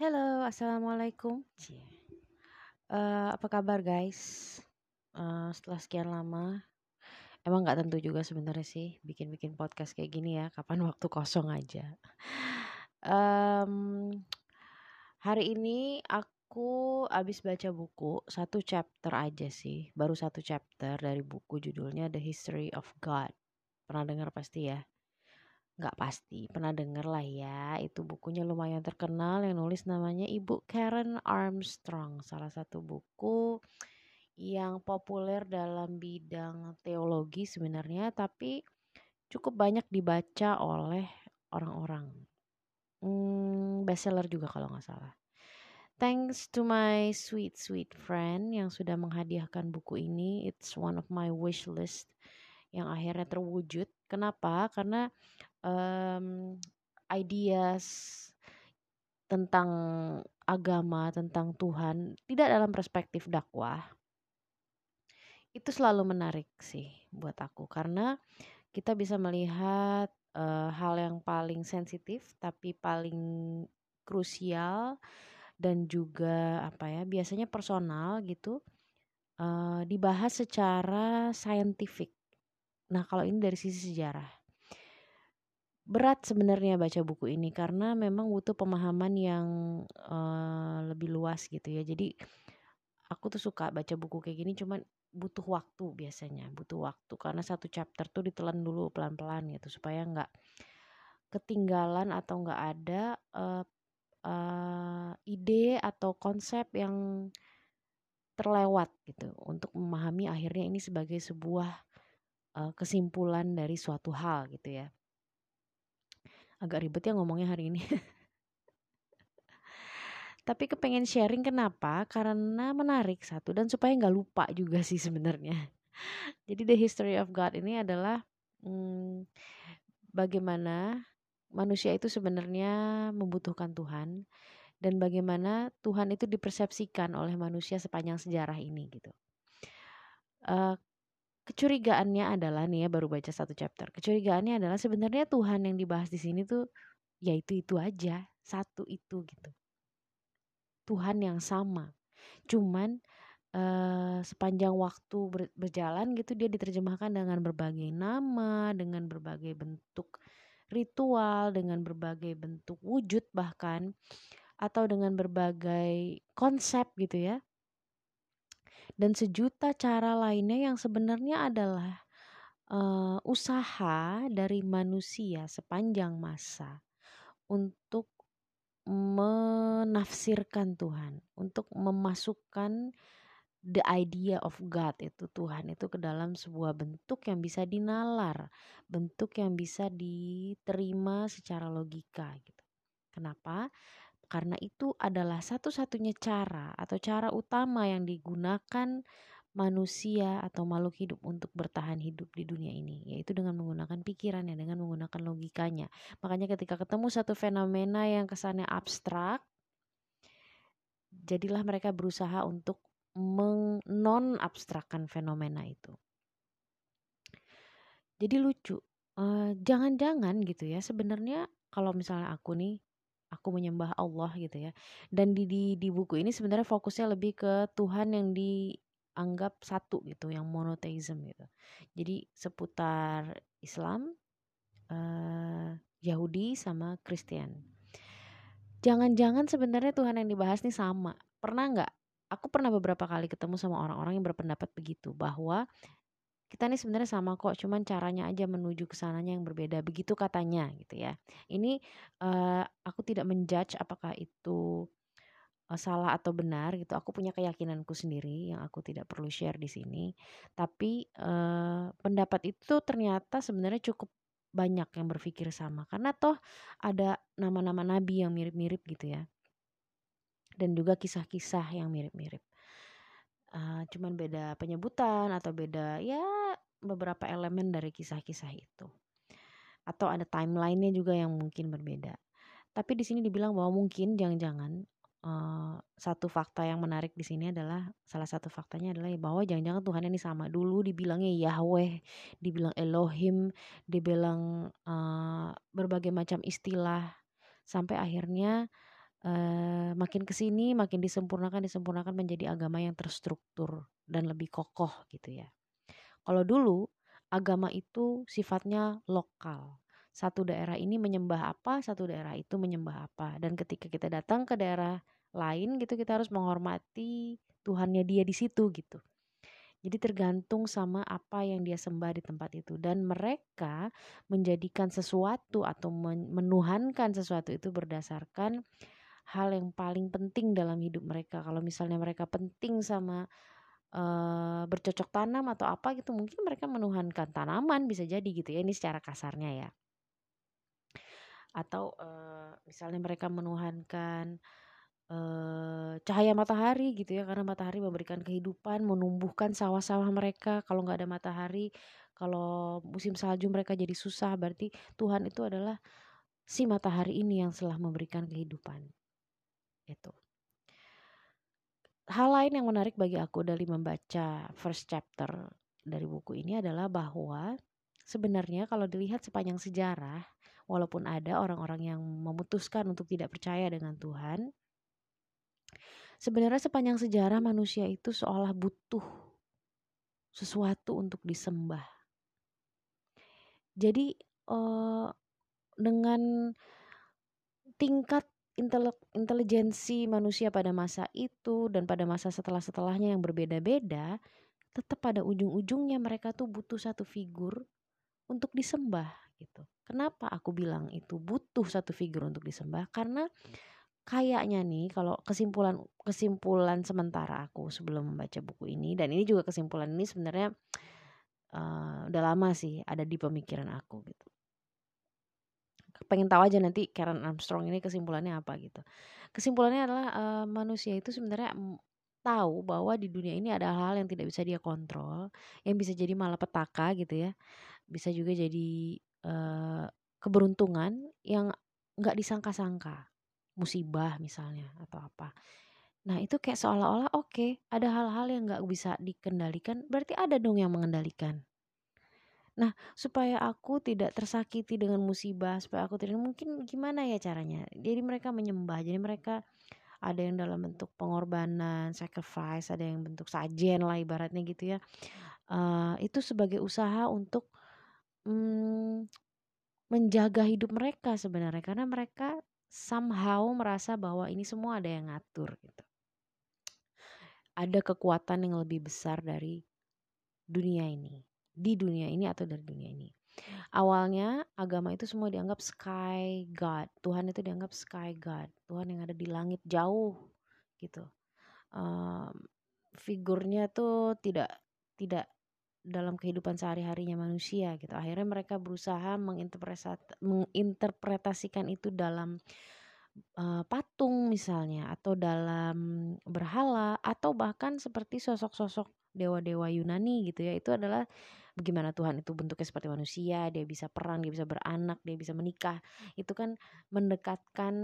Halo, assalamualaikum. Eh, apa kabar guys? Eh, setelah sekian lama, emang nggak tentu juga sebenarnya sih bikin-bikin podcast kayak gini ya. Kapan waktu kosong aja. Em, hari ini aku habis baca buku satu chapter aja sih, baru satu chapter dari buku judulnya The History of God. Pernah dengar pasti ya? Nggak pasti pernah denger lah ya itu bukunya lumayan terkenal yang nulis namanya Ibu Karen Armstrong salah satu buku yang populer dalam bidang teologi sebenarnya tapi cukup banyak dibaca oleh orang-orang hmm, bestseller juga kalau nggak salah Thanks to my sweet sweet friend yang sudah menghadiahkan buku ini. It's one of my wish list yang akhirnya terwujud. Kenapa? Karena um, ideas tentang agama, tentang Tuhan, tidak dalam perspektif dakwah, itu selalu menarik sih buat aku karena kita bisa melihat uh, hal yang paling sensitif tapi paling krusial dan juga apa ya biasanya personal gitu uh, dibahas secara saintifik. Nah kalau ini dari sisi sejarah berat sebenarnya baca buku ini karena memang butuh pemahaman yang uh, lebih luas gitu ya. Jadi aku tuh suka baca buku kayak gini cuman butuh waktu biasanya, butuh waktu. Karena satu chapter tuh ditelan dulu pelan-pelan gitu supaya nggak ketinggalan atau nggak ada uh, uh, ide atau konsep yang terlewat gitu. Untuk memahami akhirnya ini sebagai sebuah uh, kesimpulan dari suatu hal gitu ya agak ribet ya ngomongnya hari ini. Tapi kepengen sharing kenapa? Karena menarik satu dan supaya nggak lupa juga sih sebenarnya. Jadi the history of God ini adalah hmm, bagaimana manusia itu sebenarnya membutuhkan Tuhan dan bagaimana Tuhan itu dipersepsikan oleh manusia sepanjang sejarah ini gitu. Uh, kecurigaannya adalah nih ya baru baca satu chapter. Kecurigaannya adalah sebenarnya Tuhan yang dibahas di sini tuh ya itu itu aja, satu itu gitu. Tuhan yang sama. Cuman uh, sepanjang waktu ber, berjalan gitu dia diterjemahkan dengan berbagai nama, dengan berbagai bentuk ritual, dengan berbagai bentuk wujud bahkan atau dengan berbagai konsep gitu ya dan sejuta cara lainnya yang sebenarnya adalah uh, usaha dari manusia sepanjang masa untuk menafsirkan Tuhan, untuk memasukkan the idea of God itu Tuhan itu ke dalam sebuah bentuk yang bisa dinalar, bentuk yang bisa diterima secara logika gitu. Kenapa? Karena itu adalah satu-satunya cara atau cara utama yang digunakan manusia atau makhluk hidup untuk bertahan hidup di dunia ini yaitu dengan menggunakan pikirannya dengan menggunakan logikanya. Makanya ketika ketemu satu fenomena yang kesannya abstrak jadilah mereka berusaha untuk non abstrakkan fenomena itu. Jadi lucu eh, jangan-jangan uh, gitu ya sebenarnya kalau misalnya aku nih aku menyembah Allah gitu ya. Dan di di, di buku ini sebenarnya fokusnya lebih ke Tuhan yang dianggap satu gitu, yang monotheism gitu. Jadi seputar Islam, uh, Yahudi sama Kristen. Jangan-jangan sebenarnya Tuhan yang dibahas nih sama. Pernah nggak? Aku pernah beberapa kali ketemu sama orang-orang yang berpendapat begitu bahwa kita nih sebenarnya sama kok, cuman caranya aja menuju ke sananya yang berbeda. Begitu katanya gitu ya. Ini uh, aku tidak menjudge apakah itu uh, salah atau benar gitu. Aku punya keyakinanku sendiri yang aku tidak perlu share di sini. Tapi uh, pendapat itu ternyata sebenarnya cukup banyak yang berpikir sama karena toh ada nama-nama nabi yang mirip-mirip gitu ya. Dan juga kisah-kisah yang mirip-mirip. Uh, cuman beda penyebutan atau beda ya beberapa elemen dari kisah-kisah itu. Atau ada timelinenya juga yang mungkin berbeda. Tapi di sini dibilang bahwa mungkin jangan-jangan uh, satu fakta yang menarik di sini adalah salah satu faktanya adalah bahwa jangan-jangan Tuhan ini sama dulu dibilangnya Yahweh, dibilang Elohim, dibilang uh, berbagai macam istilah sampai akhirnya makin ke sini makin disempurnakan disempurnakan menjadi agama yang terstruktur dan lebih kokoh gitu ya. Kalau dulu agama itu sifatnya lokal. Satu daerah ini menyembah apa, satu daerah itu menyembah apa. Dan ketika kita datang ke daerah lain gitu kita harus menghormati Tuhannya dia di situ gitu. Jadi tergantung sama apa yang dia sembah di tempat itu dan mereka menjadikan sesuatu atau menuhankan sesuatu itu berdasarkan hal yang paling penting dalam hidup mereka. Kalau misalnya mereka penting sama uh, bercocok tanam atau apa gitu, mungkin mereka menuhankan tanaman bisa jadi gitu ya. Ini secara kasarnya ya. Atau uh, misalnya mereka menuhankan uh, cahaya matahari gitu ya karena matahari memberikan kehidupan menumbuhkan sawah-sawah mereka kalau nggak ada matahari kalau musim salju mereka jadi susah berarti Tuhan itu adalah si matahari ini yang telah memberikan kehidupan itu hal lain yang menarik bagi aku dari membaca first chapter dari buku ini adalah bahwa sebenarnya kalau dilihat sepanjang sejarah walaupun ada orang-orang yang memutuskan untuk tidak percaya dengan Tuhan Sebenarnya sepanjang sejarah manusia itu seolah butuh sesuatu untuk disembah. Jadi uh, dengan tingkat intelijensi manusia pada masa itu dan pada masa setelah-setelahnya yang berbeda-beda, tetap pada ujung-ujungnya mereka tuh butuh satu figur untuk disembah gitu. Kenapa aku bilang itu butuh satu figur untuk disembah? Karena kayaknya nih kalau kesimpulan kesimpulan sementara aku sebelum membaca buku ini dan ini juga kesimpulan ini sebenarnya uh, udah lama sih ada di pemikiran aku gitu pengen tahu aja nanti Karen Armstrong ini kesimpulannya apa gitu kesimpulannya adalah uh, manusia itu sebenarnya tahu bahwa di dunia ini ada hal-hal yang tidak bisa dia kontrol yang bisa jadi malapetaka gitu ya bisa juga jadi uh, keberuntungan yang nggak disangka-sangka musibah misalnya atau apa. Nah itu kayak seolah-olah oke okay, ada hal-hal yang nggak bisa dikendalikan berarti ada dong yang mengendalikan. Nah supaya aku tidak tersakiti dengan musibah supaya aku tidak mungkin gimana ya caranya. Jadi mereka menyembah jadi mereka ada yang dalam bentuk pengorbanan, sacrifice, ada yang bentuk sajen lah ibaratnya gitu ya. Uh, itu sebagai usaha untuk um, menjaga hidup mereka sebenarnya karena mereka somehow merasa bahwa ini semua ada yang ngatur gitu. Ada kekuatan yang lebih besar dari dunia ini, di dunia ini atau dari dunia ini. Awalnya agama itu semua dianggap sky god. Tuhan itu dianggap sky god. Tuhan yang ada di langit jauh gitu. Um, figurnya tuh tidak tidak dalam kehidupan sehari-harinya manusia gitu. Akhirnya mereka berusaha menginterpretasikan itu dalam uh, patung misalnya atau dalam berhala atau bahkan seperti sosok-sosok dewa-dewa Yunani gitu ya. Itu adalah bagaimana Tuhan itu bentuknya seperti manusia, dia bisa perang, dia bisa beranak, dia bisa menikah. Itu kan mendekatkan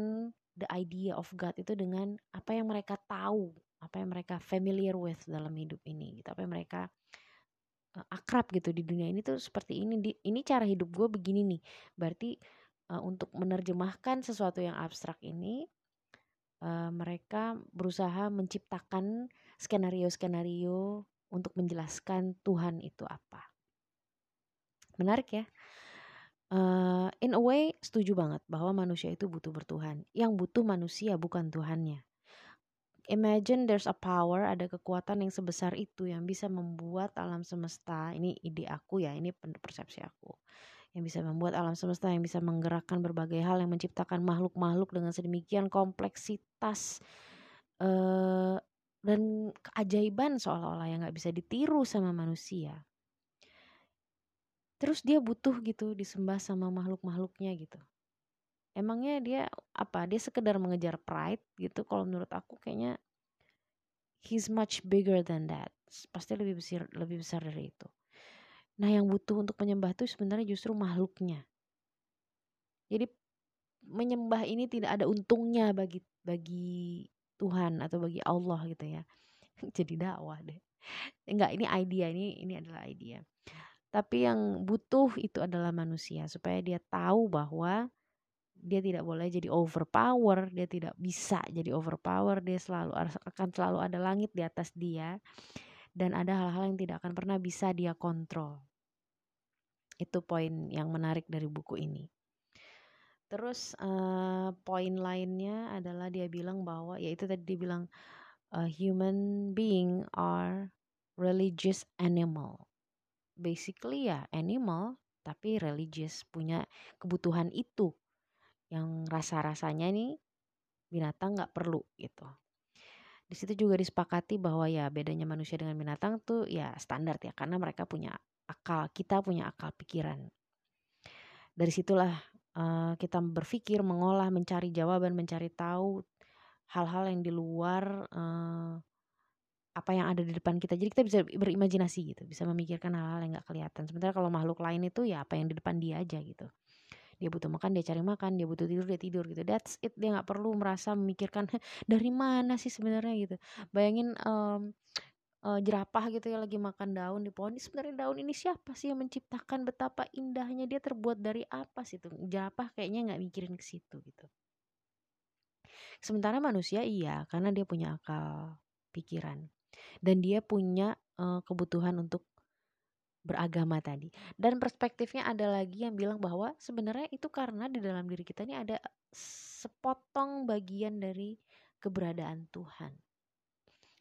the idea of God itu dengan apa yang mereka tahu, apa yang mereka familiar with dalam hidup ini gitu. Apa yang mereka uh, akrab gitu di dunia ini tuh seperti ini di, ini cara hidup gue begini nih berarti uh, untuk menerjemahkan sesuatu yang abstrak ini uh, mereka berusaha menciptakan skenario-skenario untuk menjelaskan Tuhan itu apa. Menarik ya. Uh, in a way setuju banget bahwa manusia itu butuh bertuhan. Yang butuh manusia bukan Tuhannya. Imagine there's a power, ada kekuatan yang sebesar itu yang bisa membuat alam semesta, ini ide aku ya, ini persepsi aku. Yang bisa membuat alam semesta yang bisa menggerakkan berbagai hal yang menciptakan makhluk-makhluk dengan sedemikian kompleksitas uh, dan keajaiban seolah-olah yang nggak bisa ditiru sama manusia. Terus dia butuh gitu disembah sama makhluk-makhluknya gitu. Emangnya dia apa? Dia sekedar mengejar pride gitu? Kalau menurut aku kayaknya he's much bigger than that. Pasti lebih besar lebih besar dari itu. Nah yang butuh untuk menyembah itu sebenarnya justru makhluknya. Jadi menyembah ini tidak ada untungnya bagi bagi Tuhan atau bagi Allah gitu ya. Jadi dakwah deh. Enggak ini idea ini ini adalah idea. Tapi yang butuh itu adalah manusia supaya dia tahu bahwa dia tidak boleh jadi overpower dia tidak bisa jadi overpower dia selalu akan selalu ada langit di atas dia dan ada hal-hal yang tidak akan pernah bisa dia kontrol. Itu poin yang menarik dari buku ini terus uh, poin lainnya adalah dia bilang bahwa yaitu tadi dia bilang uh, human being are religious animal basically ya animal tapi religious punya kebutuhan itu yang rasa-rasanya nih binatang nggak perlu gitu. Di situ juga disepakati bahwa ya bedanya manusia dengan binatang tuh ya standar ya karena mereka punya akal, kita punya akal pikiran. Dari situlah uh, kita berpikir, mengolah, mencari jawaban, mencari tahu hal-hal yang di luar uh, apa yang ada di depan kita. Jadi kita bisa berimajinasi gitu, bisa memikirkan hal-hal yang nggak kelihatan. Sementara kalau makhluk lain itu ya apa yang di depan dia aja gitu. Dia butuh makan dia cari makan dia butuh tidur dia tidur gitu. That's it. Dia nggak perlu merasa memikirkan dari mana sih sebenarnya? gitu. Bayangin um, uh, jerapah gitu ya lagi makan daun di pohon sebenarnya daun ini siapa sih yang menciptakan betapa indahnya dia terbuat dari apa sih tuh jerapah kayaknya nggak mikirin ke situ gitu sementara manusia iya karena dia punya akal pikiran dan dia punya uh, kebutuhan untuk beragama tadi. Dan perspektifnya ada lagi yang bilang bahwa sebenarnya itu karena di dalam diri kita ini ada sepotong bagian dari keberadaan Tuhan.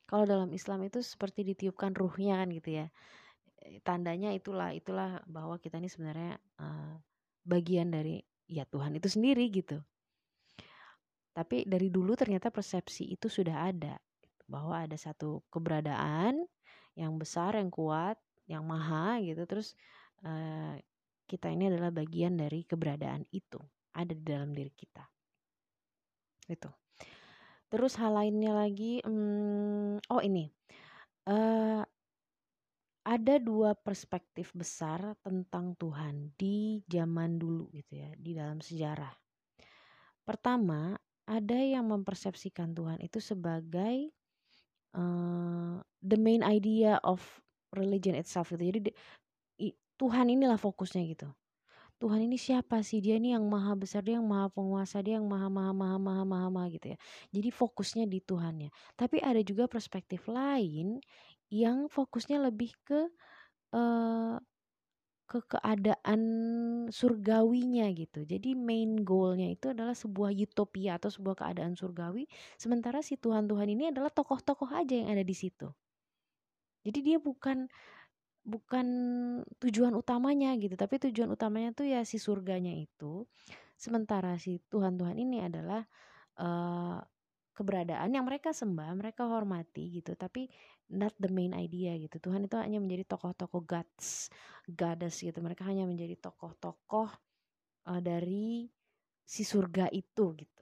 Kalau dalam Islam itu seperti ditiupkan ruhnya kan gitu ya. Tandanya itulah itulah bahwa kita ini sebenarnya uh, bagian dari ya Tuhan itu sendiri gitu. Tapi dari dulu ternyata persepsi itu sudah ada bahwa ada satu keberadaan yang besar yang kuat yang maha gitu terus uh, kita ini adalah bagian dari keberadaan itu ada di dalam diri kita itu terus hal lainnya lagi um, oh ini uh, ada dua perspektif besar tentang Tuhan di zaman dulu gitu ya di dalam sejarah pertama ada yang mempersepsikan Tuhan itu sebagai uh, the main idea of religion itself gitu. Jadi Tuhan inilah fokusnya gitu. Tuhan ini siapa sih? Dia ini yang maha besar, dia yang maha penguasa, dia yang maha maha maha maha maha, maha gitu ya. Jadi fokusnya di Tuhannya. Tapi ada juga perspektif lain yang fokusnya lebih ke uh, ke keadaan surgawinya gitu. Jadi main goalnya itu adalah sebuah utopia atau sebuah keadaan surgawi. Sementara si Tuhan-Tuhan ini adalah tokoh-tokoh aja yang ada di situ. Jadi dia bukan bukan tujuan utamanya gitu, tapi tujuan utamanya tuh ya si surganya itu. Sementara si Tuhan-Tuhan ini adalah uh, keberadaan yang mereka sembah, mereka hormati gitu, tapi not the main idea gitu. Tuhan itu hanya menjadi tokoh-tokoh gods, goddess gitu. Mereka hanya menjadi tokoh-tokoh uh, dari si surga itu gitu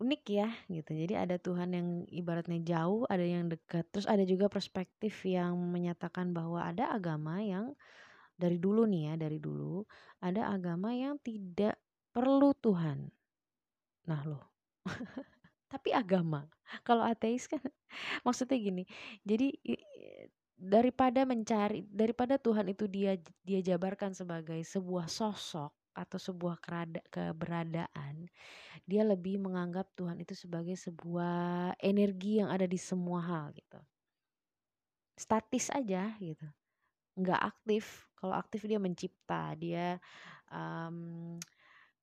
unik ya gitu. Jadi ada Tuhan yang ibaratnya jauh, ada yang dekat. Terus ada juga perspektif yang menyatakan bahwa ada agama yang dari dulu nih ya, dari dulu ada agama yang tidak perlu Tuhan. Nah, loh. Tapi agama. Kalau ateis kan maksudnya gini. Jadi daripada mencari daripada Tuhan itu dia dia jabarkan sebagai sebuah sosok atau sebuah keberadaan, dia lebih menganggap Tuhan itu sebagai sebuah energi yang ada di semua hal gitu. Statis aja gitu. Nggak aktif. Kalau aktif dia mencipta, dia um,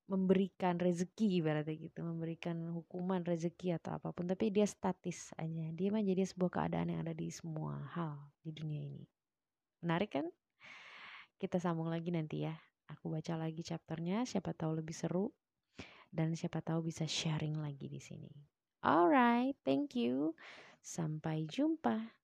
memberikan rezeki ibaratnya gitu, memberikan hukuman rezeki atau apa pun, tapi dia statis aja. Dia mah jadi sebuah keadaan yang ada di semua hal di dunia ini. Menarik kan? Kita sambung lagi nanti ya. Aku baca lagi chapternya, siapa tahu lebih seru dan siapa tahu bisa sharing lagi di sini. Alright, thank you. Sampai jumpa.